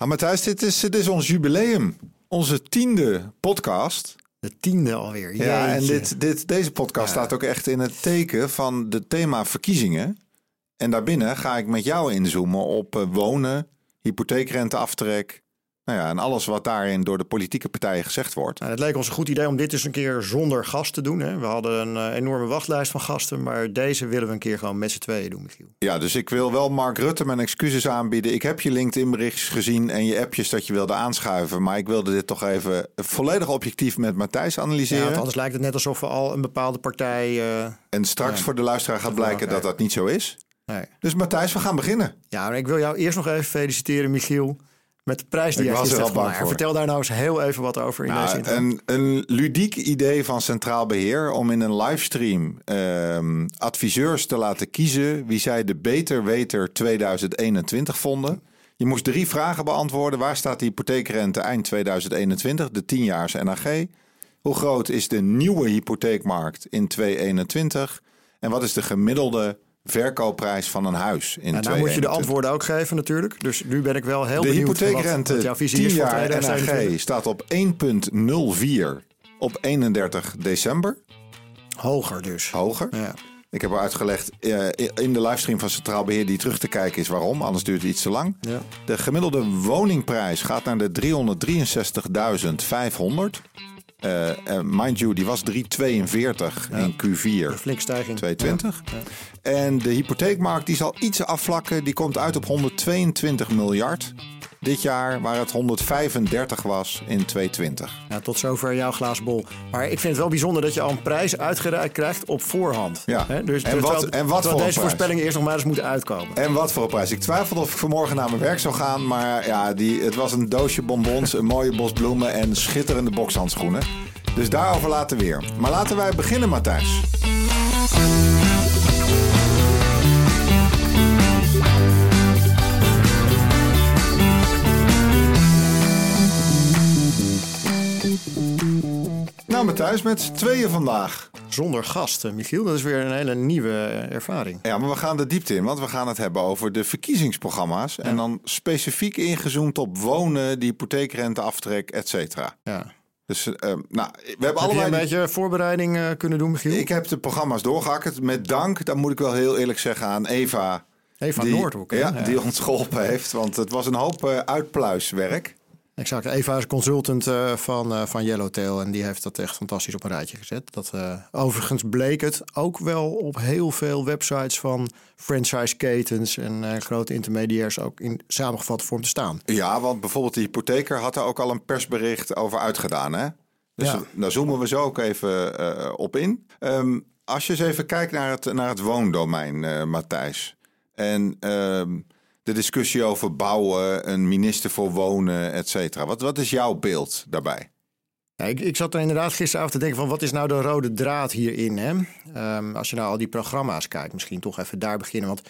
Ah, Matthijs, dit is, dit is ons jubileum. Onze tiende podcast. De tiende alweer. Ja, en Jeetje. dit, dit, deze podcast Ja. staat ook echt in het teken van het thema verkiezingen. En daarbinnen ga ik met jou inzoomen op eh, wonen, hypotheekrenteaftrek. Nou ja, en alles wat daarin door de politieke partijen gezegd wordt. Nou, het leek ons een goed idee om dit eens een keer zonder gast te doen. Hè. We hadden een eh, enorme wachtlijst van gasten, maar deze willen we een keer gewoon met z'n tweeën doen, Michiel. Ja, dus ik wil wel Mark Rutte mijn excuses aanbieden. Ik heb je LinkedIn berichtjes gezien en je appjes dat je wilde aanschuiven. Maar ik wilde dit toch even volledig objectief met Matthijs Ja, analyseren. want anders lijkt het net alsof we al een bepaalde partij... eh, en straks Ja. voor de luisteraar gaat blijken dat dat niet zo is. nee. Dus Matthijs, we gaan beginnen. Ja, maar ik wil jou eerst nog even feliciteren, Michiel, met de prijs die Ik jij er gisteren. Vertel daar nou eens heel even wat over in deze Nou, intro. een, een ludiek idee van Centraal Beheer om in een livestream ehm, adviseurs te laten kiezen wie zij de Beter Weter 2021 vonden. Je moest drie vragen beantwoorden. Waar staat de hypotheekrente eind 2021, de 10-jaars NAG? Hoe groot is de nieuwe hypotheekmarkt in 2021? En wat is de gemiddelde verkoopprijs van een huis in En nou moet je de 2021? antwoorden ook geven natuurlijk. Dus nu ben ik wel heel De benieuwd hypotheekrente wat jouw visie 10 is voor jaar 2021. NAG staat op 1,04 op 31 december. Hoger dus. Hoger. Ja. Ik heb uitgelegd eh, in de livestream van Centraal Beheer die terug te kijken is waarom. Anders duurt het iets te lang. Ja. De gemiddelde woningprijs gaat naar de 363.500. Eh, mind you, die was 342 in Q4 Flink stijging. 220. En de hypotheekmarkt die zal iets afvlakken. Die komt uit op 122 miljard dit jaar, waar het 135 was in 2020. Ja, tot zover jouw glazen bol. Maar ik vind het wel bijzonder dat je al een prijs uitgereikt krijgt op voorhand. Ja. Dus, En terwijl- wat- en wat terwijl voor deze prijs? voorspellingen eerst nog maar eens moeten uitkomen. En wat voor een prijs. Ik twijfelde of ik vanmorgen naar mijn werk zou gaan. Maar ja, die, het was een doosje bonbons, een mooie bos bloemen en schitterende bokshandschoenen. Dus daarover later weer. Maar laten wij beginnen, Matthijs. Nou, Matthijs, met z'n tweeën vandaag. Zonder gasten, Michiel. Dat is weer een hele nieuwe ervaring. Ja, maar we gaan de diepte in, want we gaan het hebben over de verkiezingsprogramma's. En dan specifiek ingezoomd op wonen, de hypotheekrenteaftrek, et cetera. Ja. Dus eh, nou, we hebben Heb je allebei. een beetje voorbereiding eh, kunnen doen, Michiel? Ik heb de programma's doorgehakkerd. Met dank, dat moet ik wel heel eerlijk zeggen, aan Eva. Eva die, Noordhoek. hè? Ja, die ons geholpen heeft. Want het was een hoop eh, uitpluiswerk. Exact. Eva is consultant eh, van, eh, van Yellowtail en die heeft dat echt fantastisch op een rijtje gezet. Dat, eh, overigens bleek het ook wel op heel veel websites van franchise-ketens en grote intermediairs ook in samengevatte vorm te staan. Ja, want bijvoorbeeld de hypotheker had er ook al een persbericht over uitgedaan. Hè? Dus Ja. daar zoomen we zo ook even op in. Ehm, als je eens even kijkt naar het, naar het woondomein, Matthijs. En ehm, de discussie over bouwen, een minister voor wonen, et cetera. Wat, wat is jouw beeld daarbij? Ja, ik, ik zat er inderdaad gisteravond te denken van wat is nou de rode draad hierin? Hè? Ehm, als je nou al die programma's kijkt, misschien toch even daar beginnen. Want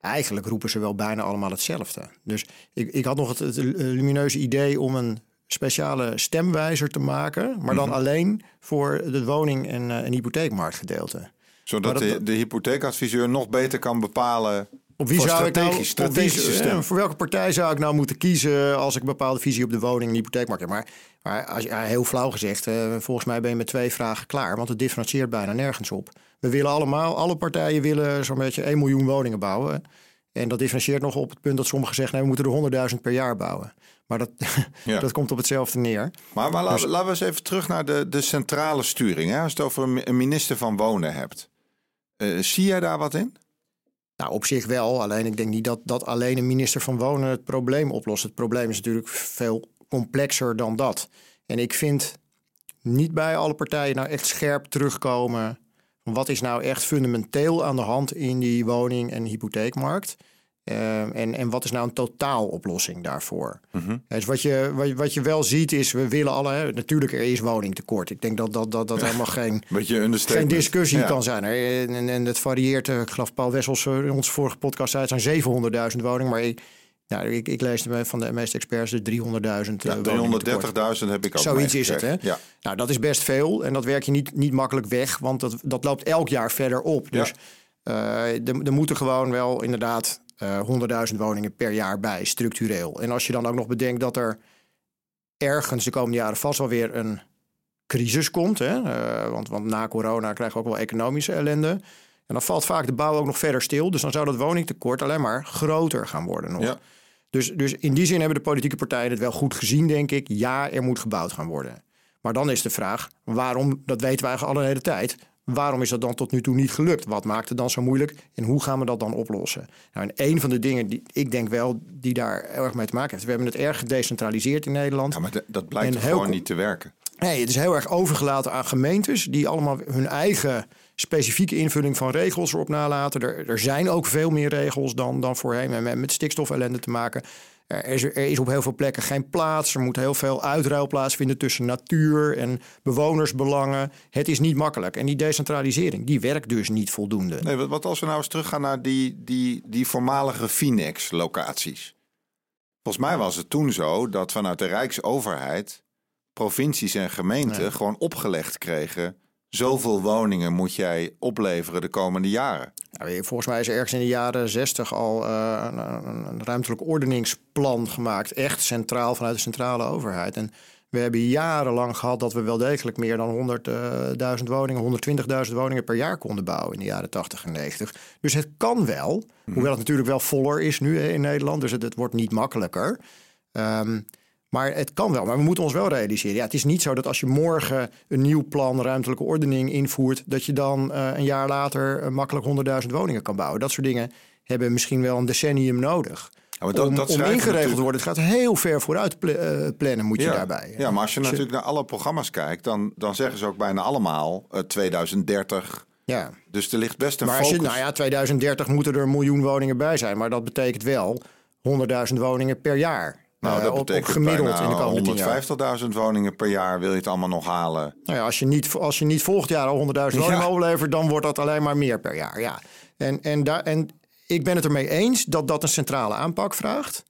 eigenlijk roepen ze wel bijna allemaal hetzelfde. Dus ik, ik had nog het, het lumineuze idee om een speciale stemwijzer te maken. Maar dan alleen voor het woning- en, eh, en hypotheekmarktgedeelte. Zodat dat- de, de hypotheekadviseur nog beter kan bepalen Op wie voor zou ik nou, op wie- eh, voor welke partij zou ik nou moeten kiezen als ik een bepaalde visie op de woning en hypotheekmarkt heb? Maar, maar als, ja, heel flauw gezegd, eh, volgens mij ben je met twee vragen klaar, want het differentieert bijna nergens op. We willen allemaal, alle partijen willen zo'n beetje 1 miljoen woningen bouwen. En dat differentieert nog op het punt dat sommigen zeggen, nee, we moeten er 100.000 per jaar bouwen. Maar dat, Ja. dat komt op hetzelfde neer. Maar, maar laten, Dus- laten we eens even terug naar de, de centrale sturing. Hè? Als je het over een minister van Wonen hebt. Eh, zie jij daar wat in? Nou, op zich wel. Alleen ik denk niet dat, dat alleen een minister van Wonen het probleem oplost. Het probleem is natuurlijk veel complexer dan dat. En ik vind niet bij alle partijen nou echt scherp terugkomen. Wat is nou echt fundamenteel aan de hand in die woning- en hypotheekmarkt? Eh, en, en wat is nou een totaaloplossing daarvoor? Dus wat je, wat, je- wat je wel ziet is, we willen alle... Hè, natuurlijk, er is woningtekort. Ik denk dat dat, dat, dat helemaal geen, geen discussie Ja. kan zijn. hè. En, en het varieert. eh, Ik geloof Paul Wessels eh, in onze vorige podcast zei het zijn 700.000 woningen. Maar ik, nou, ik, ik lees van de meeste experts de 300.000 Ja, eh, woningen tekort. 330.000 heb ik ook Zoiets is het, hè? Ja. Nou, dat is best veel. En dat werk je niet, niet makkelijk weg, want dat, dat loopt elk jaar verder op. Ja. Dus eh, er, er moeten gewoon wel inderdaad 100.000 woningen per jaar bij, structureel. En als je dan ook nog bedenkt dat er ergens de komende jaren vast wel weer een crisis komt. Hè? Uh, want, want na corona krijgen we ook wel economische ellende. En dan valt vaak de bouw ook nog verder stil. Dus dan zou dat woningtekort alleen maar groter gaan worden nog. Ja. Dus, dus in die zin hebben de politieke partijen het wel goed gezien, denk ik. Ja, er moet gebouwd gaan worden. Maar dan is de vraag, waarom, dat weten we eigenlijk al een hele tijd... Waarom is dat dan tot nu toe niet gelukt? Wat maakt het dan zo moeilijk en hoe gaan we dat dan oplossen? Nou, en een van de dingen die ik denk wel die daar erg mee te maken heeft. We hebben het erg gedecentraliseerd in Nederland. Ja, maar dat blijkt gewoon niet te werken. Nee, het is heel erg overgelaten aan gemeentes die allemaal hun eigen specifieke invulling van regels erop nalaten. Er, er zijn ook veel meer regels dan, dan voorheen en met, met stikstofellende te maken. Er is, er is, op heel veel plekken geen plaats. Er moet heel veel uitruil plaatsvinden tussen natuur en bewonersbelangen. Het is niet makkelijk. En die decentralisering, die werkt dus niet voldoende. Nee, wat als we nou eens teruggaan naar die, die, die voormalige Finex-locaties? Volgens mij was het toen zo dat vanuit de Rijksoverheid provincies en gemeenten gewoon opgelegd kregen zoveel woningen moet jij opleveren de komende jaren. volgens mij is er ergens in de jaren 60 al uh, een, een, ruimtelijk ordeningsplan gemaakt. Echt centraal vanuit de centrale overheid. En we hebben jarenlang gehad dat we wel degelijk meer dan 100.000 woningen, 120.000 woningen per jaar konden bouwen in de jaren 80 en 90. Dus het kan wel, mhm. hoewel het natuurlijk wel voller is nu in Nederland. Dus het, het wordt niet makkelijker. Um, maar het kan wel. Maar we moeten ons wel realiseren. Ja, het is niet zo dat als je morgen een nieuw plan ruimtelijke ordening invoert, dat je dan uh, een jaar later uh, makkelijk 100.000 woningen kan bouwen. Dat soort dingen hebben misschien wel een decennium nodig. Ja, maar dat, om, dat om ingeregeld te worden. Het gaat heel ver vooruit pl uh, plannen, moet je daarbij. Ja, maar als je natuurlijk naar alle programma's kijkt, dan, dan zeggen ze ook bijna allemaal 2030. Ja. Dus er ligt best een maar focus. Je, nou ja, 2030 moeten er een miljoen woningen bij zijn. Maar dat betekent wel 100.000 woningen per jaar. Nou, dat betekent gemiddeld in de komende 150.000 woningen per jaar wil je het allemaal nog halen. Nou ja, als je niet, als je niet volgend jaar al 100.000 woningen ja. overlevert, dan wordt dat alleen maar meer per jaar. Ja. En, en, daar, en ik ben het ermee eens dat dat een centrale aanpak vraagt.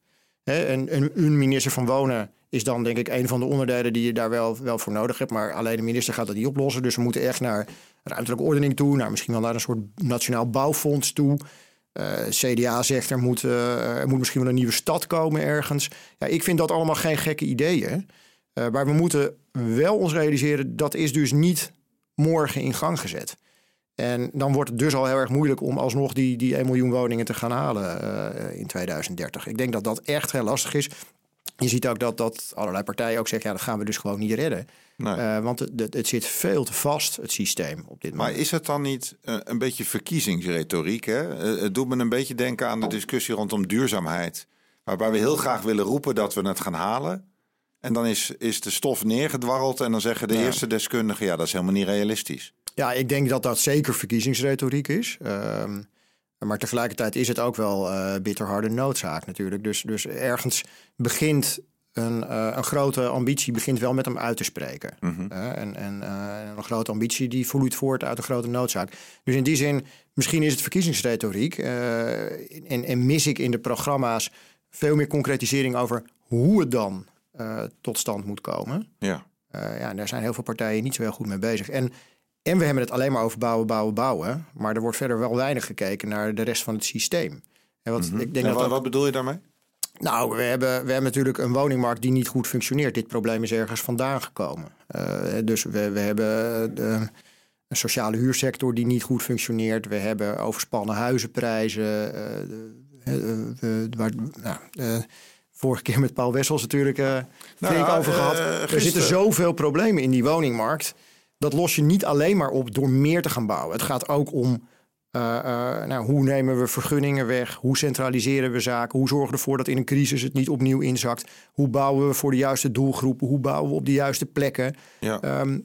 en, een, een minister van Wonen is dan denk ik een van de onderdelen die je daar wel, wel voor nodig hebt. Maar alleen de minister gaat dat niet oplossen. Dus we moeten echt naar ruimtelijke ordening toe. Naar misschien wel naar een soort nationaal bouwfonds toe. Uh, eh, CDA zegt er moet, uh, er moet misschien wel een nieuwe stad komen ergens. Ja, ik vind dat allemaal geen gekke ideeën. Uh, maar we moeten wel ons realiseren dat is dus niet morgen in gang gezet. En dan wordt het dus al heel erg moeilijk om alsnog die, die 1 miljoen woningen te gaan halen in 2030. Ik denk dat dat echt heel lastig is. Je ziet ook dat, dat allerlei partijen ook zeggen, ja, dat gaan we dus gewoon niet redden. Nee. Uh, want het, het, zit veel te vast, het systeem op dit moment. Maar is het dan niet een, een beetje verkiezingsretoriek? Hè? Eh, het doet me een beetje denken aan de discussie rondom duurzaamheid. Waarbij we heel graag willen roepen dat we het gaan halen. En dan is, is de stof neergedwarreld en dan zeggen de eerste deskundigen... ja, dat is helemaal niet realistisch. Ja, ik denk dat dat zeker verkiezingsretoriek is. Uh, maar tegelijkertijd is het ook wel uh, bitterharde noodzaak natuurlijk. Dus, dus ergens begint een, uh, een grote ambitie begint wel met hem uit te spreken. Mm en en uh, een grote ambitie die vloeit voort uit een grote noodzaak. Dus in die zin, misschien is het verkiezingsretoriek. en, en mis ik in de programma's veel meer concretisering over hoe het dan tot stand moet komen. Ja. ja, daar zijn heel veel partijen niet zo heel goed mee bezig. En en we hebben het alleen maar over bouwen, bouwen, bouwen. Maar er wordt verder wel weinig gekeken naar de rest van het systeem. En wat, mhm. ik denk en dat wat, bedoel je daarmee? Nou, we hebben, we hebben natuurlijk een woningmarkt die niet goed functioneert. Dit probleem is ergens vandaan gekomen. Uh, dus we, we hebben de, een sociale huursector die niet goed functioneert. We hebben overspannen huizenprijzen. Uh, waar, nou, vorige keer met Paul Wessels natuurlijk nou, over gehad. er zitten zoveel problemen in die woningmarkt dat los je niet alleen maar op door meer te gaan bouwen. Het gaat ook om uh, uh, nou, hoe nemen we vergunningen weg? Hoe centraliseren we zaken? Hoe zorgen we ervoor dat in een crisis het niet opnieuw inzakt? Hoe bouwen we voor de juiste doelgroepen? Hoe bouwen we op de juiste plekken? Ja. Um,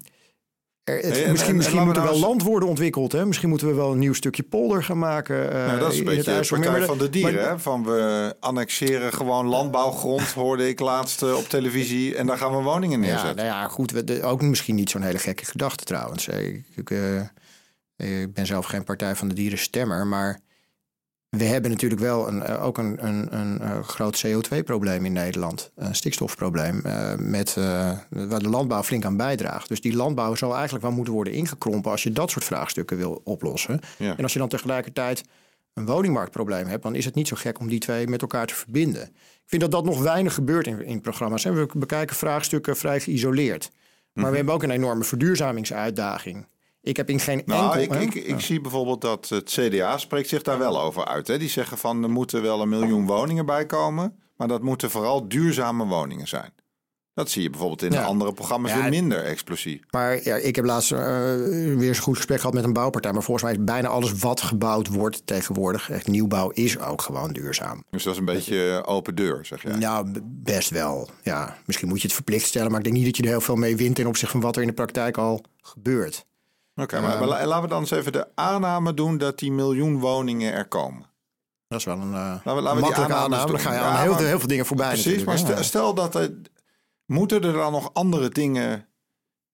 er, misschien misschien moet er nou wel land worden ontwikkeld. Hè? Misschien moeten we wel een nieuw stukje polder gaan maken. Uh, nou, dat is een beetje de partij van de dieren. hè? Van we annexeren gewoon landbouwgrond, hoorde ik laatst uh, op televisie. En daar gaan we woningen neerzetten. Ja, nou ja, goed. We, ook misschien niet zo'n hele gekke gedachte trouwens. Ik, ik, uh, ik, ben zelf geen partij van de dieren stemmer. Maar we hebben natuurlijk wel een, eh, ook een, een, een, eh, groot CO2-probleem in Nederland. Een stikstofprobleem. Uh, met, waar de landbouw flink aan bijdraagt. Dus die landbouw zou eigenlijk wel moeten worden ingekrompen. als je dat soort vraagstukken wil oplossen. En als je dan tegelijkertijd een woningmarktprobleem hebt, dan is het niet zo gek om die twee met elkaar te verbinden. Ik vind dat dat nog weinig gebeurt in, in programma's. En we bekijken vraagstukken vrij geïsoleerd. Maar we Mhm. hebben ook een enorme verduurzamingsuitdaging. Ik heb in geen Nou, enkel... ik, ik, ik zie bijvoorbeeld dat het CDA spreekt zich daar wel over uit. Hè? Die zeggen van er moeten wel een miljoen woningen bij komen, maar dat moeten vooral duurzame woningen zijn. Dat zie je bijvoorbeeld in Ja. de andere programma's Ja, weer minder explosief. Maar ja, ik heb laatst eh, weer eens een goed gesprek gehad met een bouwpartij. Maar volgens mij is bijna alles wat gebouwd wordt tegenwoordig, echt nieuwbouw, is ook gewoon duurzaam. Dus dat is een beetje open deur, zeg jij. Nou, best wel. Ja, misschien moet je het verplicht stellen, maar ik denk niet dat je er heel veel mee wint ten opzichte van wat er in de praktijk al gebeurt. Oké, maar, maar la- laten we dan eens even de aanname doen dat die miljoen woningen er komen. Dat is wel een we- laten we makkelijke aannames aanname. Dan ga je aan Ja, heel, maar- heel veel dingen voorbij Precies, maar stel, dat er... Moeten er dan nog andere dingen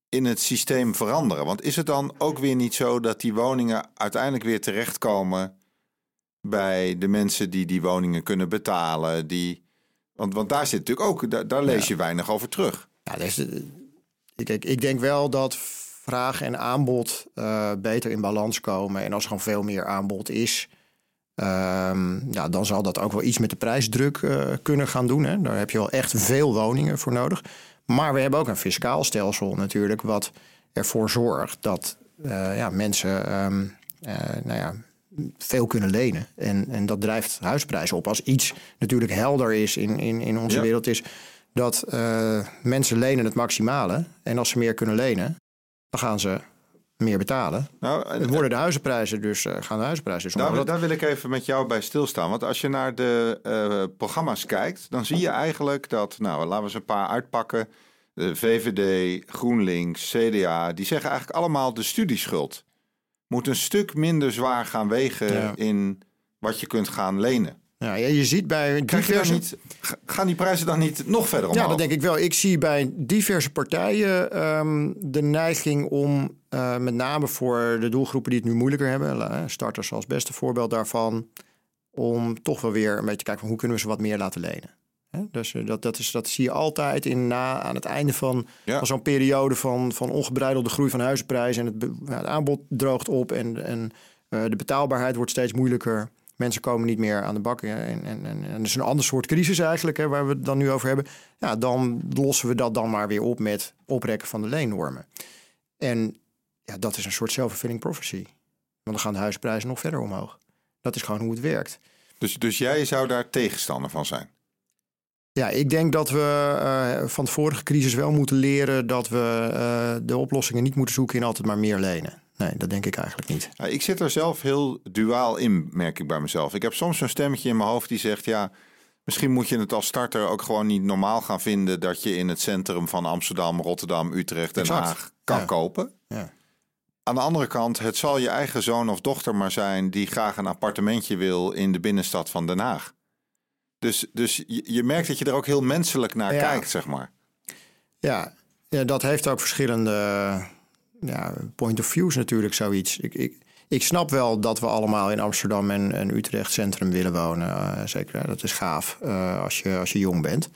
in het systeem veranderen? Want is het dan ook weer niet zo dat die woningen uiteindelijk weer terechtkomen bij de mensen die die woningen kunnen betalen? Die, want, want daar zit natuurlijk ook, daar, daar lees je weinig over terug. Ja, dus, eh, ik, denk, ik denk wel dat vraag en aanbod eh, beter in balans komen. En als er gewoon veel meer aanbod is, ehm, ja, dan zal dat ook wel iets met de prijsdruk eh, kunnen gaan doen. Hè. Daar heb je wel echt veel woningen voor nodig. Maar we hebben ook een fiscaal stelsel natuurlijk, wat ervoor zorgt dat eh, ja, mensen ehm, eh, nou ja, veel kunnen lenen. En, en dat drijft huisprijzen op. Als iets natuurlijk helder is in, in, in onze Ja. wereld, is dat mensen lenen het maximale. En als ze meer kunnen lenen, dan gaan ze meer betalen. Nou, en- worden de huizenprijzen dus, eh, gaan de huizenprijzen dus Daar, daar wil ik even met jou bij stilstaan. Want als je naar de eh, programma's kijkt, dan zie je eigenlijk dat, nou, laten we eens een paar uitpakken. De VVD, GroenLinks, CDA, die zeggen eigenlijk allemaal de studieschuld moet een stuk minder zwaar gaan wegen Ja. in wat je kunt gaan lenen. Ja, ja, je ziet bij diverse... niet, ga- gaan die prijzen dan niet nog verder omhoog? Ja, dat denk ik wel. Ik zie bij diverse partijen ehm, de neiging om, eh, met name voor de doelgroepen die het nu moeilijker hebben, la- starters als beste voorbeeld daarvan, om toch wel weer een beetje te kijken van hoe kunnen we ze wat meer laten lenen. Dus eh, dat, dat, is, dat zie je altijd in, na, aan het einde van, Ja. van zo'n periode van, van ongebreidelde groei van huizenprijzen. En het, het aanbod droogt op en, en eh, de betaalbaarheid wordt steeds moeilijker. Mensen komen niet meer aan de bak. En, en, en, en is een ander soort crisis eigenlijk, hè, waar we het dan nu over hebben. Ja, dan lossen we dat dan maar weer op met oprekken van de leennormen. En ja, dat is een soort self-fulfilling prophecy. Want dan gaan de huisprijzen nog verder omhoog. Dat is gewoon hoe het werkt. Dus, dus jij zou daar tegenstander van zijn? Ja, ik denk dat we eh, van de vorige crisis wel moeten leren dat we eh, de oplossingen niet moeten zoeken in altijd maar meer lenen. Nee, dat denk ik eigenlijk niet. Ik zit er zelf heel duaal in, merk ik bij mezelf. Ik heb soms zo'n stemmetje in mijn hoofd die zegt: ja, misschien moet je het als starter ook gewoon niet normaal gaan vinden dat je in het centrum van Amsterdam, Rotterdam, Utrecht, Den Exact. Haag kan Ja. kopen. Ja. Aan de andere kant, het zal je eigen zoon of dochter maar zijn die graag een appartementje wil in de binnenstad van Den Haag. Dus, dus je, je merkt dat je er ook heel menselijk naar Ja. kijkt, zeg maar. Ja, ja, dat heeft ook verschillende ja, point of views natuurlijk, zoiets. Ik, ik, ik snap wel dat we allemaal in Amsterdam en, en Utrecht centrum willen wonen. eh, zeker, dat is gaaf eh, als, je, als je jong bent.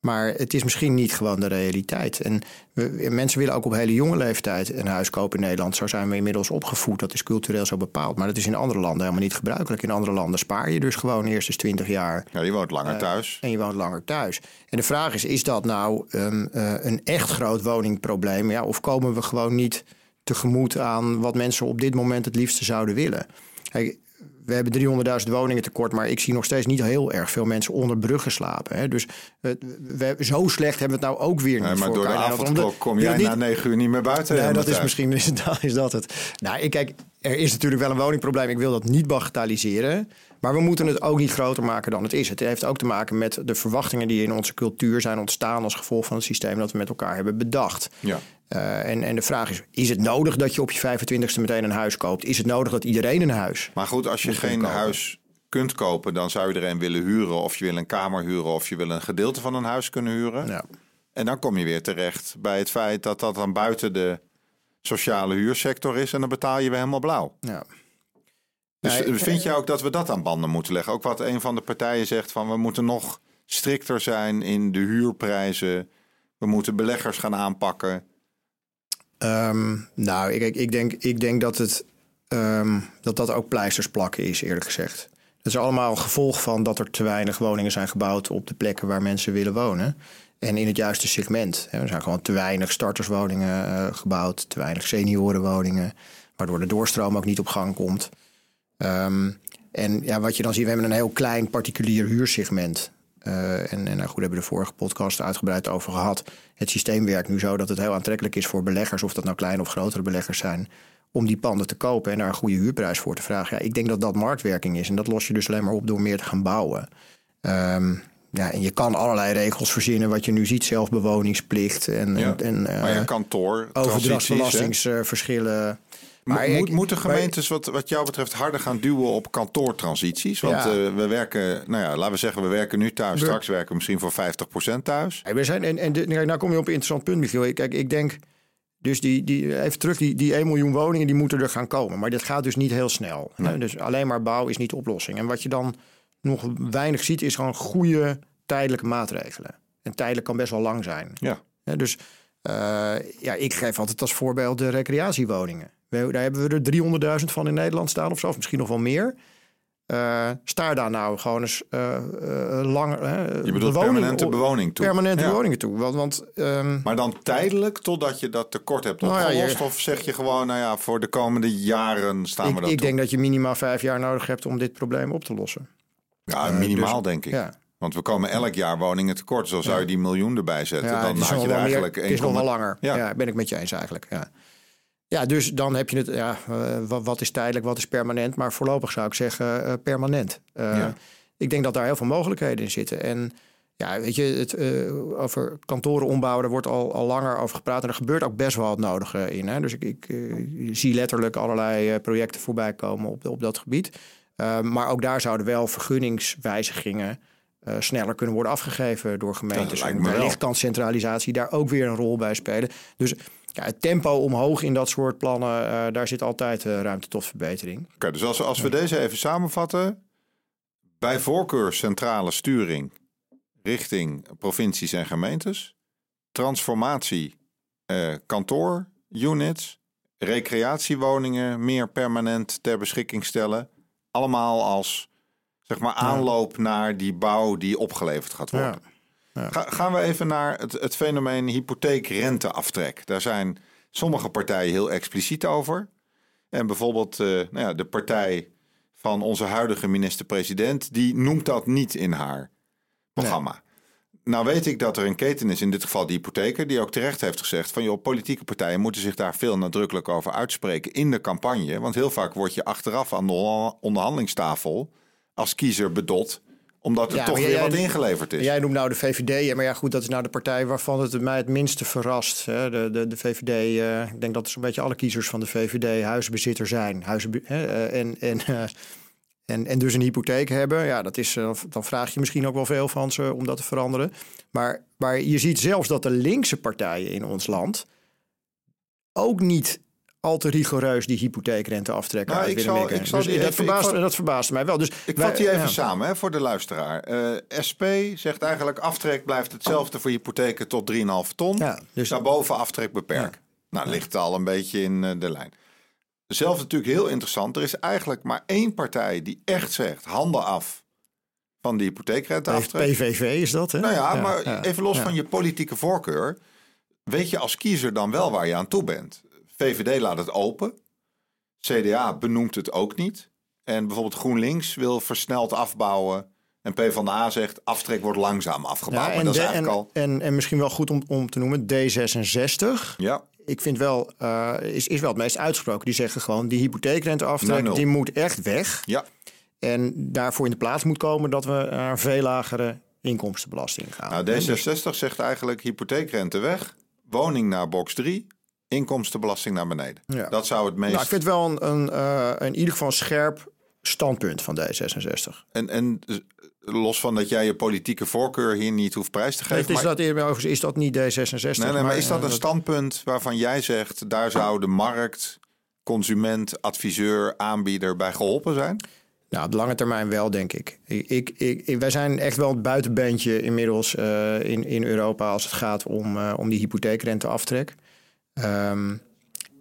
Maar het is misschien niet gewoon de realiteit. En we, mensen willen ook op hele jonge leeftijd een huis kopen in Nederland. Zo zijn we inmiddels opgevoed. Dat is cultureel zo bepaald. Maar dat is in andere landen helemaal niet gebruikelijk. In andere landen spaar je dus gewoon eerst eens 20 jaar. Ja, je woont langer thuis. En je woont langer thuis. En de vraag is, is dat nou ehm, eh, een echt groot woningprobleem? Ja, of komen we gewoon niet tegemoet aan wat mensen op dit moment het liefste zouden willen? Kijk, we hebben 300.000 woningen tekort, maar ik zie nog steeds niet heel erg veel mensen onder bruggen slapen. Hè? Dus eh, we, zo slecht hebben we het nou ook weer niet Nee, maar voor door de avondklok kom jij na negen uur niet meer buiten. Nee, dat is misschien is, dat, is dat het. Nou, ik kijk, er is natuurlijk wel een woningprobleem. Ik wil dat niet bagatelliseren. Maar we moeten het ook niet groter maken dan het is. Het heeft ook te maken met de verwachtingen die in onze cultuur zijn ontstaan als gevolg van het systeem dat we met elkaar hebben bedacht. Ja. Eh, en, en de vraag is: is het nodig dat je op je 25ste meteen een huis koopt? Is het nodig dat iedereen een huis? Maar goed, als je geen kopen. huis kunt kopen, dan zou je er een willen huren. Of je wil een kamer huren, of je wil een gedeelte van een huis kunnen huren. Ja. En dan kom je weer terecht bij het feit dat dat dan buiten de sociale huursector is. En dan betaal je weer helemaal blauw. ja. Dus Nee, vind je ook dat we dat aan banden moeten leggen? Ook wat een van de partijen zegt van we moeten nog strikter zijn in de huurprijzen. We moeten beleggers gaan aanpakken. Ehm, nou, ik, ik, denk, ik denk dat het ehm, dat dat ook pleisters plakken is, eerlijk gezegd. Dat is allemaal gevolg van dat er te weinig woningen zijn gebouwd op de plekken waar mensen willen wonen. En in het juiste segment. Er zijn gewoon te weinig starterswoningen uh, gebouwd, te weinig seniorenwoningen, waardoor de doorstroom ook niet op gang komt. Um, en ja, wat je dan ziet, we hebben een heel klein particulier huursegment. Uh, en, en nou goed, hebben we de vorige podcast uitgebreid over gehad. Het systeem werkt nu zo dat het heel aantrekkelijk is voor beleggers, of dat nou kleine of grotere beleggers zijn, om die panden te kopen en daar een goede huurprijs voor te vragen. Ja, ik denk dat dat marktwerking is. En dat los je dus alleen maar op door meer te gaan bouwen. Um, ja, en je kan allerlei regels verzinnen, wat je nu ziet, zelfbewoningsplicht en, ja. en, en maar ja, kantoor, overdrachtsbelastingsverschillen. Maar Moet, moeten gemeentes wat, wat jou betreft harder gaan duwen op kantoortransities? Want ja. uh, we werken, nou ja, laten we zeggen, we werken nu thuis. Straks werken we misschien voor 50% thuis. We zijn, en, en de, nou kom je op een interessant punt, Michiel. Kijk, ik denk, dus die, die, even terug, die, die 1 miljoen woningen, die moeten er gaan komen. Maar dat gaat dus niet heel snel. Nee. Dus alleen maar bouw is niet de oplossing. En wat je dan nog weinig ziet, is gewoon goede tijdelijke maatregelen. En tijdelijk kan best wel lang zijn. Ja. dus uh, ja, ik geef altijd als voorbeeld de recreatiewoningen. We, daar hebben we er 300.000 van in Nederland staan of zo, of misschien nog wel meer. Uh, sta daar nou gewoon eens uh, uh, langer. Je bedoelt bewoning, permanente bewoning toe. Permanente ja. bewoningen toe. Want, want, um, maar dan tijdelijk totdat je dat tekort hebt opgelost? Nou ja, of zeg je gewoon, nou ja, voor de komende jaren staan ik, we dat Ik toe? denk dat je minimaal vijf jaar nodig hebt om dit probleem op te lossen. Ja, minimaal dus, denk ik. Ja. Want we komen elk jaar woningen tekort. Zo zou je die miljoen erbij zetten. Dan had je er eigenlijk... Meer, het is nog wel langer. Ja. ja, ben ik met je eens eigenlijk. Ja. Ja, dus dan heb je het, ja, uh, wat is tijdelijk, wat is permanent. Maar voorlopig zou ik zeggen uh, permanent. Uh, ja. Ik denk dat daar heel veel mogelijkheden in zitten. En ja, weet je, het, over kantoren ombouwen, daar wordt al, al langer over gepraat. En er gebeurt ook best wel wat nodige in. Hè? Dus ik, ik zie letterlijk allerlei projecten voorbij komen op, op dat gebied. maar ook daar zouden wel vergunningswijzigingen sneller kunnen worden afgegeven door gemeentes. En wellicht kan centralisatie daar ook weer een rol bij spelen. Dus ja, het tempo omhoog in dat soort plannen, uh, daar zit altijd uh, ruimte tot verbetering. Oké, okay, dus als, als we deze even samenvatten. Bij voorkeur centrale sturing richting provincies en gemeentes. Transformatie uh, kantoorunits. Recreatiewoningen meer permanent ter beschikking stellen. Allemaal als zeg maar aanloop naar die bouw die opgeleverd gaat worden. Ja. Ga, gaan we even naar het, het fenomeen hypotheekrenteaftrek. Daar zijn sommige partijen heel expliciet over. En bijvoorbeeld uh, nou ja, de partij van onze huidige minister-president, die noemt dat niet in haar programma. Nee. Nou weet ik dat er een keten is, in dit geval de hypotheker, die ook terecht heeft gezegd van joh, politieke partijen moeten zich daar veel nadrukkelijk over uitspreken in de campagne. Want heel vaak word je achteraf aan de onderhandelingstafel als kiezer bedot omdat er ja, toch weer jij, wat ingeleverd is. Jij noemt nou de VVD. Maar ja, goed, dat is nou de partij waarvan het mij het minste verrast. Hè. De, de, de VVD, uh, ik denk dat zo'n beetje alle kiezers van de VVD huisbezitter zijn. Huizen, hè, en, en, uh, en, en dus een hypotheek hebben. Ja, dat is, dan vraag je misschien ook wel veel van ze om dat te veranderen. Maar, maar je ziet zelfs dat de linkse partijen in ons land ook niet al te rigoureus die hypotheekrente aftrekken nou, ik zal, ik zal dus die dat, verbaast, dat verbaasde mij wel. Dus ik vat die even ja. samen hè, voor de luisteraar. Uh, SP zegt eigenlijk aftrek blijft hetzelfde voor hypotheken tot 3,5 ton. Ja, dus Daarboven aftrek beperkt. Ja. Nou, ligt al een beetje in uh, de lijn. Zelf natuurlijk heel interessant. Er is eigenlijk maar één partij die echt zegt handen af van de hypotheekrenteaftrek. PVV is dat, hè? Nou ja, maar even los van je politieke voorkeur. Weet je als kiezer dan wel waar je aan toe bent? VVD laat het open. CDA benoemt het ook niet. En bijvoorbeeld GroenLinks wil versneld afbouwen. En PvdA zegt aftrek wordt langzaam afgebouwd. Ja, en, dat is eigenlijk en, al... en, en misschien wel goed om, om te noemen, D66. Ja. Ik vind wel, uh, is, is wel het meest uitgesproken. Die zeggen gewoon, die hypotheekrenteaftrek, die moet echt weg. Ja. En daarvoor in de plaats moet komen dat we naar veel lagere inkomstenbelasting gaan. Nou, D66 zegt eigenlijk hypotheekrente weg, woning naar box 3, inkomstenbelasting naar beneden. Ja. Dat zou het meest... Nou, ik vind wel een, een, uh, in ieder geval een scherp standpunt van D66. En, en los van dat jij je politieke voorkeur hier niet hoeft prijs te geven... Nee, is, maar... dat, overigens, is dat niet D66? Nee, nee maar, maar is dat een standpunt waarvan jij zegt... daar zou de markt, consument, adviseur, aanbieder bij geholpen zijn? Nou, op de lange termijn wel, denk ik. ik, ik, ik wij zijn echt wel het buitenbeentje inmiddels uh, in, in Europa... als het gaat om, uh, om die hypotheekrenteaftrek. Um,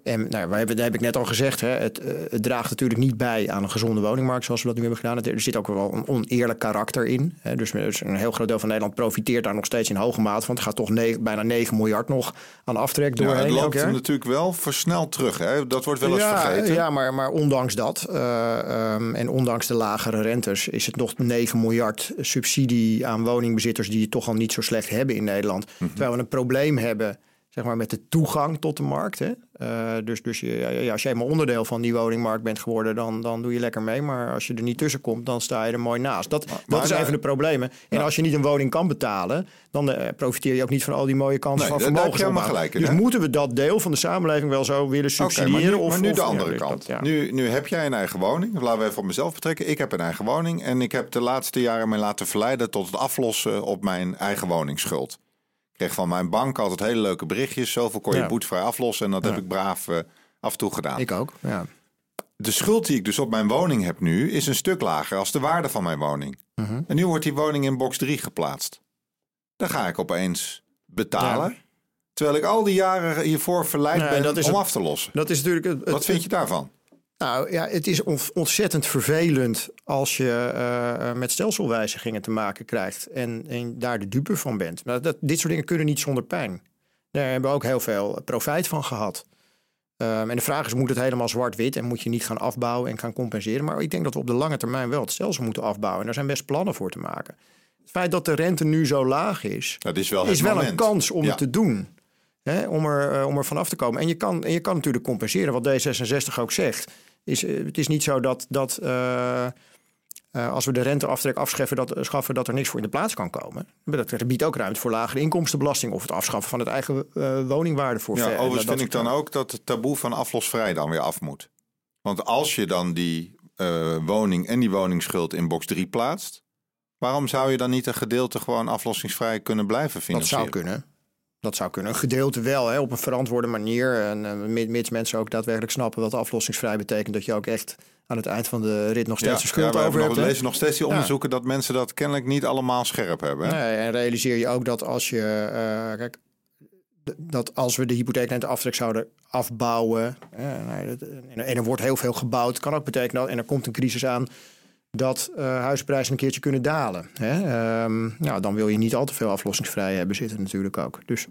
En nou, wij dat heb ik net al gezegd, hè, het, uh, het, draagt natuurlijk niet bij aan een gezonde woningmarkt zoals we dat nu hebben gedaan. Er zit ook wel een oneerlijk karakter in. Hè. Dus, dus een heel groot deel van Nederland profiteert daar nog steeds in hoge mate van. Het gaat toch negen, bijna 9 miljard nog aan aftrek door. Ja, het loopt natuurlijk wel versneld terug. Hè? Dat wordt wel eens ja, vergeten. Ja, maar, maar ondanks dat uh, um, en ondanks de lagere rentes is het nog 9 miljard subsidie aan woningbezitters die het toch al niet zo slecht hebben in Nederland. Mm -hmm. Terwijl we een probleem hebben zeg maar, met de toegang tot de markt. Hè? Uh, dus dus je, ja, als je eenmaal onderdeel van die woningmarkt bent geworden, dan, dan doe je lekker mee. Maar als je er niet tussen komt, dan sta je er mooi naast. Dat, maar, dat is een van de problemen. En ja. als je niet een woning kan betalen, dan uh, profiteer je ook niet van al die mooie kansen nee, van in, dus hè? moeten we dat deel van de samenleving wel zo willen subsidiëren? Okay, maar nu, of, maar nu of, de andere ja, kant. Dat, nu, nu heb jij een eigen woning. Laten we even op mezelf betrekken. Ik heb een eigen woning. En ik heb de laatste jaren me laten verleiden tot het aflossen op mijn eigen woningsschuld kreeg van mijn bank altijd hele leuke berichtjes. Zoveel kon je Ja. boetvrij aflossen. En dat Ja. heb ik braaf eh, af en toe gedaan. Ik ook. Ja. De schuld die ik dus op mijn woning heb nu... is een stuk lager als de waarde van mijn woning. Mhm. En nu wordt die woning in box 3 geplaatst. Dan ga ik opeens betalen. Terwijl ik al die jaren hiervoor verleid Nee, ben dat is om het- af te lossen. Dat is natuurlijk. Het, het- Wat vind je daarvan? Nou ja, het is on- ontzettend vervelend als je eh, met stelselwijzigingen te maken krijgt en, en daar de dupe van bent. Maar dat, dit soort dingen kunnen niet zonder pijn. Daar hebben we ook heel veel profijt van gehad. Ehm, en de vraag is, moet het helemaal zwart-wit en moet je niet gaan afbouwen en gaan compenseren? Maar ik denk dat we op de lange termijn wel het stelsel moeten afbouwen. En daar zijn best plannen voor te maken. Het feit dat de rente nu zo laag is, Dat is wel is een kans om Ja. het te doen. Hè, om, er, eh, om er vanaf te komen. En je, kan, en je kan natuurlijk compenseren. Wat D66 ook zegt. Is, eh, het is niet zo dat, dat eh, eh, als we de renteaftrek afschaffen dat, schaffen, dat er niks voor in de plaats kan komen. Dat biedt ook ruimte voor lagere inkomstenbelasting. Of het afschaffen van het eigen woningwaarde voor Ja, ver- overigens dat- vind dat ik dan ook dat het taboe van aflosvrij dan weer af moet. Want als je dan die woning en die woningsschuld in box 3 plaatst... waarom zou je dan niet een gedeelte gewoon aflossingsvrij kunnen blijven Dat financieren? zou kunnen. Dat zou kunnen. Een gedeelte wel, hè, op een verantwoorde manier. En mi- mits mensen ook daadwerkelijk snappen wat aflossingsvrij betekent. Dat je ook echt aan het eind van de rit nog steeds Ja, schuld ja, we over hebt. hè? lezen nog steeds die onderzoeken dat mensen dat kennelijk niet allemaal scherp hebben. hè? Nee, en realiseer je ook dat als je. eh, kijk, dat als we de hypotheekrenteaftrek zouden afbouwen. dat- en, en er wordt heel veel gebouwd. kan ook betekenen dat. En er komt een crisis aan. Dat eh, huisprijzen een keertje kunnen dalen. Hè? Nou, dan wil je niet al te veel aflossingsvrij hebben zitten, natuurlijk ook. Dus.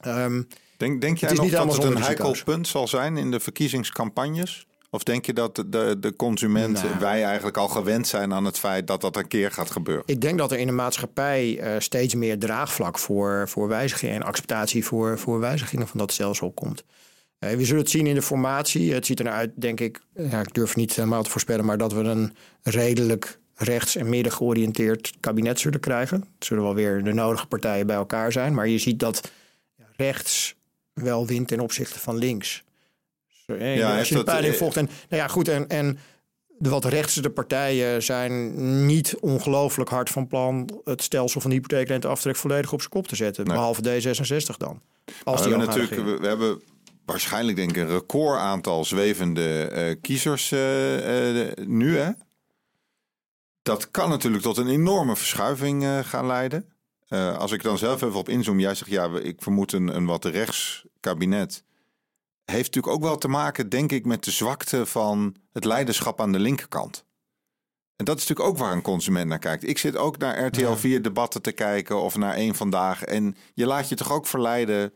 ehm, Denk, denk jij is nog niet dat het een heikel punt zal zijn in de verkiezingscampagnes? Of denk je dat de, de, de consument, Nou. wij eigenlijk al gewend zijn aan het feit dat dat een keer gaat gebeuren? Ik denk dat er in de maatschappij eh, steeds meer draagvlak voor, voor wijzigingen en acceptatie voor, voor wijzigingen van dat stelsel komt. Eh, we zullen het zien in de formatie. Het ziet eruit, denk ik, ja, ik durf niet helemaal te voorspellen, maar dat we een redelijk rechts- en midden georiënteerd kabinet zullen krijgen. Het zullen wel weer de nodige partijen bij elkaar zijn, maar je ziet dat rechts wel wint ten opzichte van links. Dus, eh, Ja, als je de peiling eh, volgt. En, nou ja, goed, en, en de wat rechtse de partijen zijn niet ongelooflijk hard van plan het stelsel van de hypotheekrenteaftrek volledig op zijn kop te zetten. Nee. Behalve D66 dan. Als we, die hebben natuurlijk, we hebben waarschijnlijk denk ik een record aantal zwevende eh, kiezers eh, eh, nu. Hè? Dat kan natuurlijk tot een enorme verschuiving gaan leiden. Als ik dan zelf even op inzoom, jij zegt ja, ik vermoed een, een wat rechts kabinet. Heeft natuurlijk ook wel te maken, denk ik, met de zwakte van het leiderschap aan de linkerkant. En dat is natuurlijk ook waar een consument naar kijkt. Ik zit ook naar RTL 4 debatten te kijken of naar één vandaag. En je laat je toch ook verleiden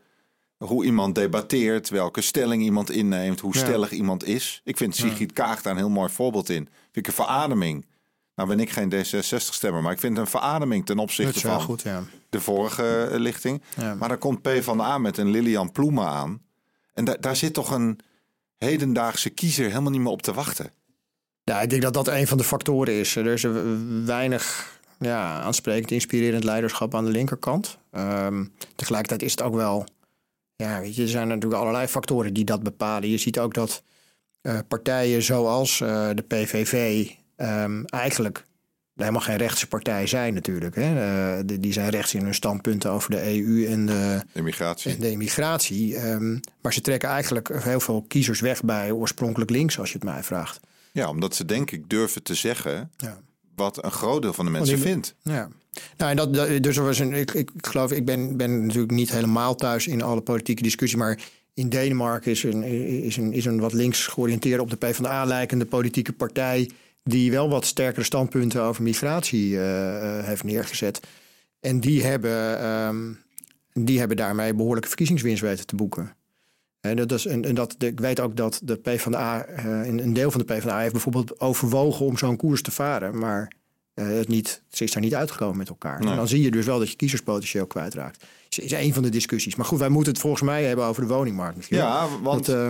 hoe iemand debatteert, welke stelling iemand inneemt, hoe Ja. stellig iemand is. Ik vind Sigrid Kaag daar een heel mooi voorbeeld in. Vind ik een verademing. Nou ben ik geen D66-stemmer, maar ik vind een verademing ten opzichte van goed, ja. de vorige eh, lichting. Ja. Maar dan komt P van de A met een Lilian Ploemen aan. En da- daar zit toch een hedendaagse kiezer helemaal niet meer op te wachten. Ja, ik denk dat dat een van de factoren is. Er is weinig ja, aansprekend, inspirerend leiderschap aan de linkerkant. Ehm, tegelijkertijd is het ook wel... Ja, weet je, er zijn natuurlijk allerlei factoren die dat bepalen. Je ziet ook dat eh, partijen zoals eh, de PVV ehm, eigenlijk helemaal geen rechtse partij zijn natuurlijk. Hè. Eh, die- die zijn rechts in hun standpunten over de EU en de, Immigratie. en de immigratie. Ehm, maar ze trekken eigenlijk heel veel kiezers weg bij oorspronkelijk links, als je het mij vraagt. Ja, omdat ze denk ik durven te zeggen Ja. wat een groot deel van de mensen vindt. Ja. Nou, en dat, dus er was een, ik, ik geloof, ik ben, ben natuurlijk niet helemaal thuis in alle politieke discussie, maar in Denemarken is een, is, een, is een wat links georiënteerde op de PvdA lijkende politieke partij. die wel wat sterkere standpunten over migratie heeft neergezet. En die hebben, ehm, die hebben daarmee behoorlijke verkiezingswinst weten te boeken. En dat is, en, dat, ik weet ook dat de PvdA, uh, een deel van de PvdA heeft bijvoorbeeld overwogen om zo'n koers te varen. Maar het niet, ze is daar niet uitgekomen met elkaar. En dan zie je dus wel dat je kiezerspotentieel kwijtraakt. Dat is een van de discussies. Maar goed, wij moeten het volgens mij hebben over de woningmarkt misschien. Ja, want uh,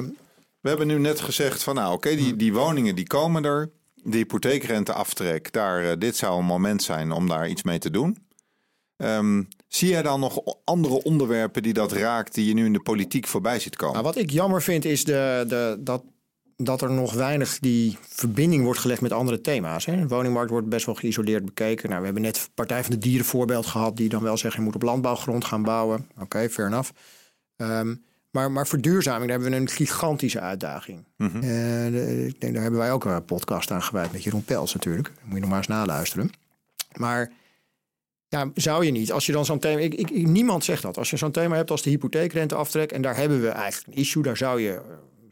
we hebben nu net gezegd van nou oké, die, die woningen die komen er. De hypotheekrenteaftrek, daar, dit zou een moment zijn om daar iets mee te doen. Um, zie jij dan nog andere onderwerpen die dat raakt, die je nu in de politiek voorbij ziet komen? Nou, wat ik jammer vind is de, de, dat, dat er nog weinig die verbinding wordt gelegd met andere thema's. Hè. De woningmarkt wordt best wel geïsoleerd bekeken. Nou, we hebben net Partij van de Dieren voorbeeld gehad, die dan wel zeggen je moet op landbouwgrond gaan bouwen. Oké, okay, fair enough. Um, maar, maar verduurzaming, daar hebben we een gigantische uitdaging. Mm -hmm. uh, ik denk, daar hebben wij ook een podcast aan gewijd met Jeroen Pels natuurlijk. moet je nog maar eens naluisteren. Maar ja, zou je niet. Als je dan zo'n thema. Ik, ik, niemand zegt dat. Als je zo'n thema hebt als de hypotheekrenteaftrek. En daar hebben we eigenlijk een issue. Daar zou je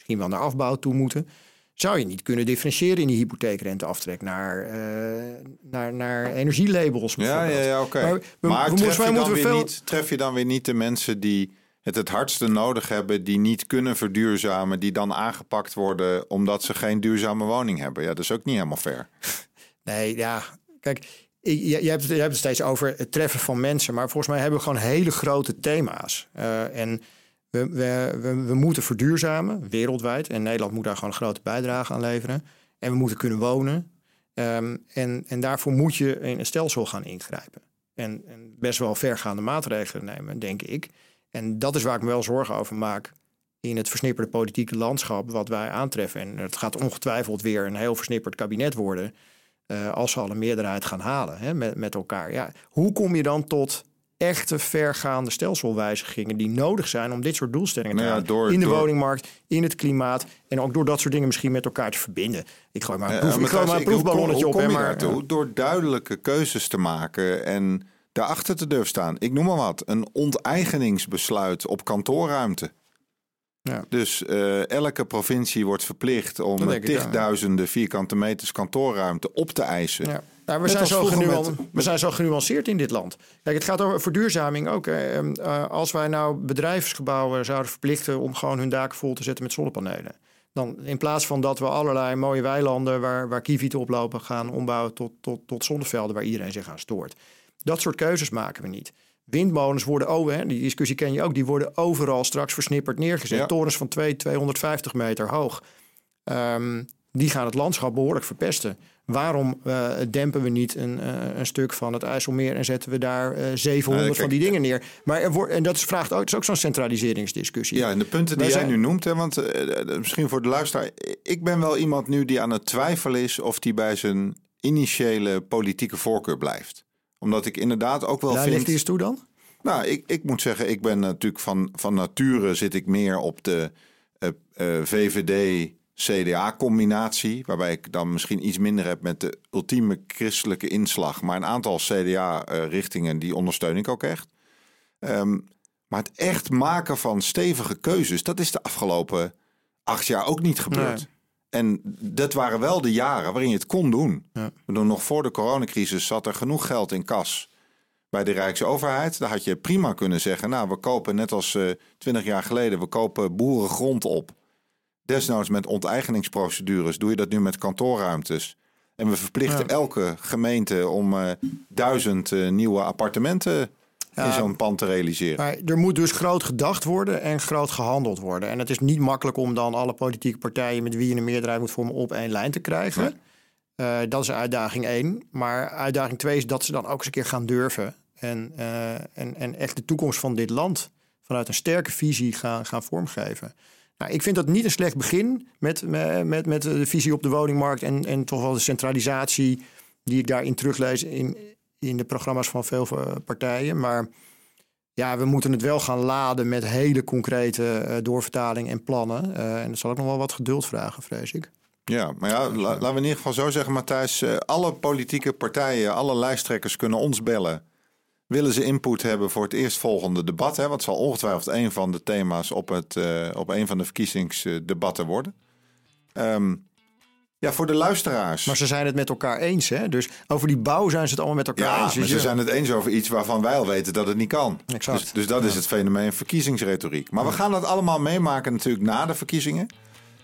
misschien wel naar afbouw toe moeten. Zou je niet kunnen differentiëren in die hypotheekrenteaftrek naar, uh, naar, naar energielabels? Ja, ja, ja oké. Okay. Maar, maar tref, je dan weer veel... niet, tref je dan weer niet de mensen die het het hardste nodig hebben, die niet kunnen verduurzamen, die dan aangepakt worden omdat ze geen duurzame woning hebben? Ja, dat is ook niet helemaal fair. Nee, ja. Kijk, je, je, hebt, je hebt het steeds over het treffen van mensen, maar volgens mij hebben we gewoon hele grote thema's. Uh, en we, we, we, moeten verduurzamen wereldwijd. En Nederland moet daar gewoon een grote bijdrage aan leveren. En we moeten kunnen wonen. Um, en, en daarvoor moet je in een stelsel gaan ingrijpen. En, en, best wel vergaande maatregelen nemen, denk ik. En dat is waar ik me wel zorgen over maak in het versnipperde politieke landschap wat wij aantreffen. En het gaat ongetwijfeld weer een heel versnipperd kabinet worden. Uh, als ze al een meerderheid gaan halen hè, met, met elkaar. Ja, hoe kom je dan tot echte vergaande stelselwijzigingen die nodig zijn om dit soort doelstellingen te nou ja, in de woningmarkt, in het klimaat en ook door dat soort dingen misschien met elkaar te verbinden. Ik gooi maar een, proef, ja, ik gooi maar een proefballonnetje op. Hoe kom je maar? Door duidelijke keuzes te maken en daarachter te durven staan. Ik noem maar wat, een onteigeningsbesluit op kantoorruimte. Ja. Dus uh, elke provincie wordt verplicht om tigduizenden vierkante meters kantoorruimte op te eisen. Nou, we, zijn zo met, we zijn zo genuanceerd in dit land. Kijk, het gaat over verduurzaming ook. Uh, als wij nou bedrijfsgebouwen zouden verplichten om gewoon hun daken vol te zetten met zonnepanelen. Dan in plaats van dat we allerlei mooie weilanden waar, waar kievieten oplopen gaan ombouwen tot, tot, tot zonnevelden waar iedereen zich aan stoort. Dat soort keuzes maken we niet. Windmolens worden, oh, hè, die discussie ken je ook, die worden overal straks versnipperd neergezet. Torens van 2, 250 meter hoog. Um, die gaan het landschap behoorlijk verpesten. Waarom uh, dempen we niet een, uh, een, stuk van het IJsselmeer en zetten we daar uh, 700 van die dingen neer? Maar er wordt, en dat is, vraagt ook, is ook zo'n centraliseringsdiscussie. Ja, en de punten die Wij jij zijn... nu noemt, hè, want eh, misschien voor de luisteraar, ik ben wel iemand nu die aan het twijfelen is of die bij zijn initiële politieke voorkeur blijft omdat ik inderdaad ook wel Daar vind... ligt eens toe dan? Nou, ik, ik moet zeggen, ik ben natuurlijk van, van nature zit ik meer op de VVD... CDA-combinatie, waarbij ik dan misschien iets minder heb met de ultieme christelijke inslag, maar een aantal CDA-richtingen die ondersteun ik ook echt. Um, maar het echt maken van stevige keuzes, dat is de afgelopen acht jaar ook niet gebeurd. Nee. En dat waren wel de jaren waarin je het kon doen. Ja. Nog voor de coronacrisis zat er genoeg geld in kas bij de Rijksoverheid. Daar had je prima kunnen zeggen, nou we kopen net als uh, twintig jaar geleden, we kopen boerengrond op. Desnoods met onteigeningsprocedures doe je dat nu met kantoorruimtes. En we verplichten ja. elke gemeente om uh, duizend uh, nieuwe appartementen ja, in zo'n pand te realiseren. Maar er moet dus groot gedacht worden en groot gehandeld worden. En het is niet makkelijk om dan alle politieke partijen met wie je een meerderheid moet vormen op één lijn te krijgen. Uh, dat is uitdaging één. Maar uitdaging twee is dat ze dan ook eens een keer gaan durven. En, en, en echt de toekomst van dit land vanuit een sterke visie gaan, gaan vormgeven. Nou, ik vind dat niet een slecht begin met, met, met de visie op de woningmarkt en, en toch wel de centralisatie die ik daarin teruglees in, in de programma's van veel partijen. Maar ja, we moeten het wel gaan laden met hele concrete uh, doorvertaling en plannen. En dat zal ook nog wel wat geduld vragen, vrees ik. Ja, maar ja, la, laten we in ieder geval zo zeggen, Matthijs. Alle politieke partijen, alle lijsttrekkers kunnen ons bellen. Willen ze input hebben voor het eerstvolgende debat. Hè, wat zal ongetwijfeld een van de thema's op, het, uh, op een van de verkiezingsdebatten worden. Um, ja, voor de luisteraars. Maar ze zijn het met elkaar eens, hè? Dus over die bouw zijn ze het allemaal met elkaar ja, eens. maar Dus ze je- zijn het eens over iets waarvan wij al weten dat het niet kan. Exact. Dus, dus dat is het fenomeen verkiezingsretoriek. Maar we gaan dat allemaal meemaken natuurlijk na de verkiezingen.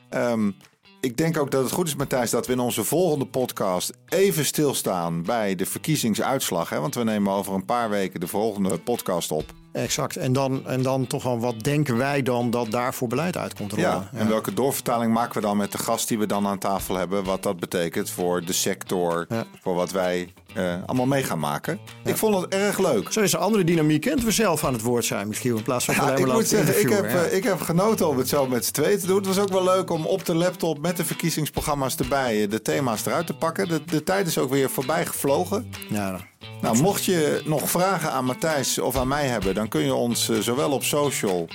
Ehm, ik denk ook dat het goed is, Matthijs, dat we in onze volgende podcast even stilstaan bij de verkiezingsuitslag. Hè? Want we nemen over een paar weken de volgende podcast op. Exact. En dan, en dan toch wel, wat denken wij dan dat daar voor beleid uit komt rollen? Ja, en welke doorvertaling maken we dan met de gast die we dan aan tafel hebben? Wat dat betekent voor de sector, Ja. voor wat wij eh, allemaal mee gaan maken. Ik vond het erg leuk. Zo is er andere dynamiek. En we zelf aan het woord zijn misschien. In plaats van Ja, alleen ik maar moet zeggen, ik heb, ja. eh, ik heb genoten om het zo met z'n tweeën te doen. Het was ook wel leuk om op de laptop met de verkiezingsprogramma's erbij eh, de thema's eruit te pakken. De, de tijd is ook weer voorbij gevlogen. Ja, Nou, mocht je nog vragen aan Matthijs of aan mij hebben, dan kun je ons eh, zowel op social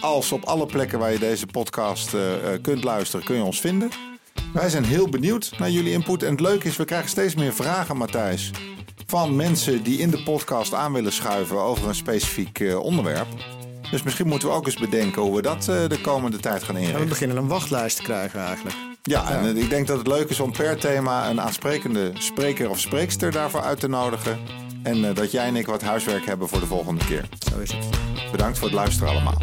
als op alle plekken waar je deze podcast eh, eh, kunt luisteren, kun je ons vinden. Wij zijn heel benieuwd naar jullie input. En het leuke is, we krijgen steeds meer vragen, Matthijs, van mensen die in de podcast aan willen schuiven over een specifiek onderwerp. Dus misschien moeten we ook eens bedenken hoe we dat de komende tijd gaan En we inrichten. beginnen een wachtlijst te krijgen eigenlijk. Ja, en ik denk dat het leuk is om per thema een aansprekende spreker of spreekster daarvoor uit te nodigen. En eh, dat jij en ik wat huiswerk hebben voor de volgende keer. Zo is het. Bedankt voor het luisteren allemaal.